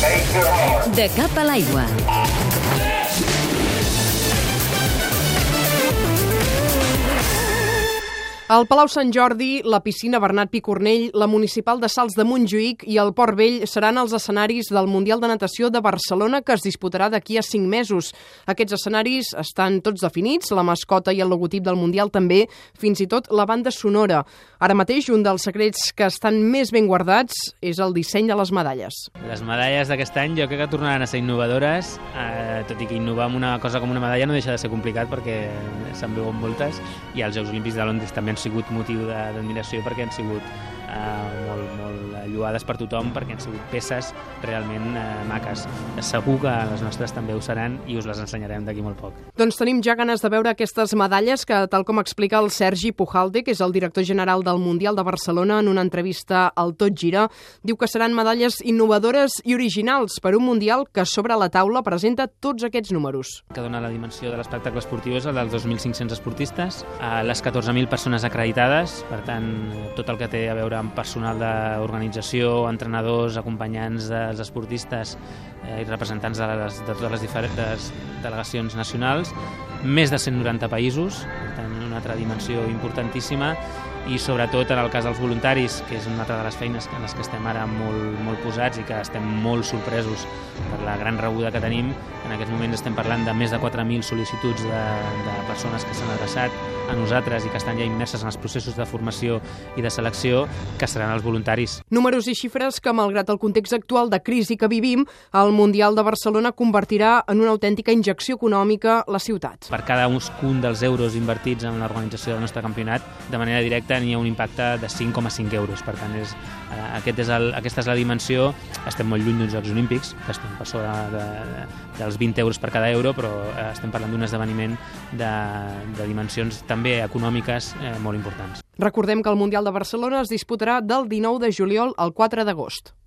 De cap a l'aigua. El Palau Sant Jordi, la piscina Bernat Picornell, la municipal de Sals de Montjuïc i el Port Vell seran els escenaris del Mundial de Natació de Barcelona que es disputarà d'aquí a cinc mesos. Aquests escenaris estan tots definits, la mascota i el logotip del Mundial també, fins i tot la banda sonora. Ara mateix, un dels secrets que estan més ben guardats és el disseny de les medalles. Les medalles d'aquest any jo crec que tornaran a ser innovadores, eh, tot i que innovar en una cosa com una medalla no deixa de ser complicat perquè se'n veuen moltes i els Jocs Olímpics de Londres també sigut motiu d'admiració perquè han sigut eh, molt, lloades per tothom perquè han sigut peces realment eh, maques. Segur que les nostres també ho seran i us les ensenyarem d'aquí molt poc. Doncs tenim ja ganes de veure aquestes medalles que, tal com explica el Sergi Pujalde, que és el director general del Mundial de Barcelona, en una entrevista al Tot Gira, diu que seran medalles innovadores i originals per un Mundial que sobre la taula presenta tots aquests números. que dona la dimensió de l'espectacle esportiu és el dels 2.500 esportistes, a les 14.000 persones acreditades, per tant, tot el que té a veure amb personal d'organització, entrenadors, acompanyants dels esportistes eh, i representants de, les, de totes les diferents delegacions nacionals, més de 190 països, tant, una altra dimensió importantíssima, i sobretot en el cas dels voluntaris, que és una altra de les feines en les que estem ara molt, molt posats i que estem molt sorpresos per la gran rebuda que tenim. En aquests moments estem parlant de més de 4.000 sol·licituds de, de persones que s'han adreçat a nosaltres i que estan ja immerses en els processos de formació i de selecció, que seran els voluntaris. Números i xifres que, malgrat el context actual de crisi que vivim, el Mundial de Barcelona convertirà en una autèntica injecció econòmica la ciutat. Per cada un dels euros invertits en l'organització del nostre campionat, de manera directa n'hi ha un impacte de 5,5 euros. Per tant, és, eh, aquest és el, aquesta és la dimensió. Estem molt lluny d'uns Jocs Olímpics, que estem per sobre de, de, dels 20 euros per cada euro, però eh, estem parlant d'un esdeveniment de, de dimensions també econòmiques eh, molt importants. Recordem que el Mundial de Barcelona es disputarà del 19 de juliol al 4 d'agost.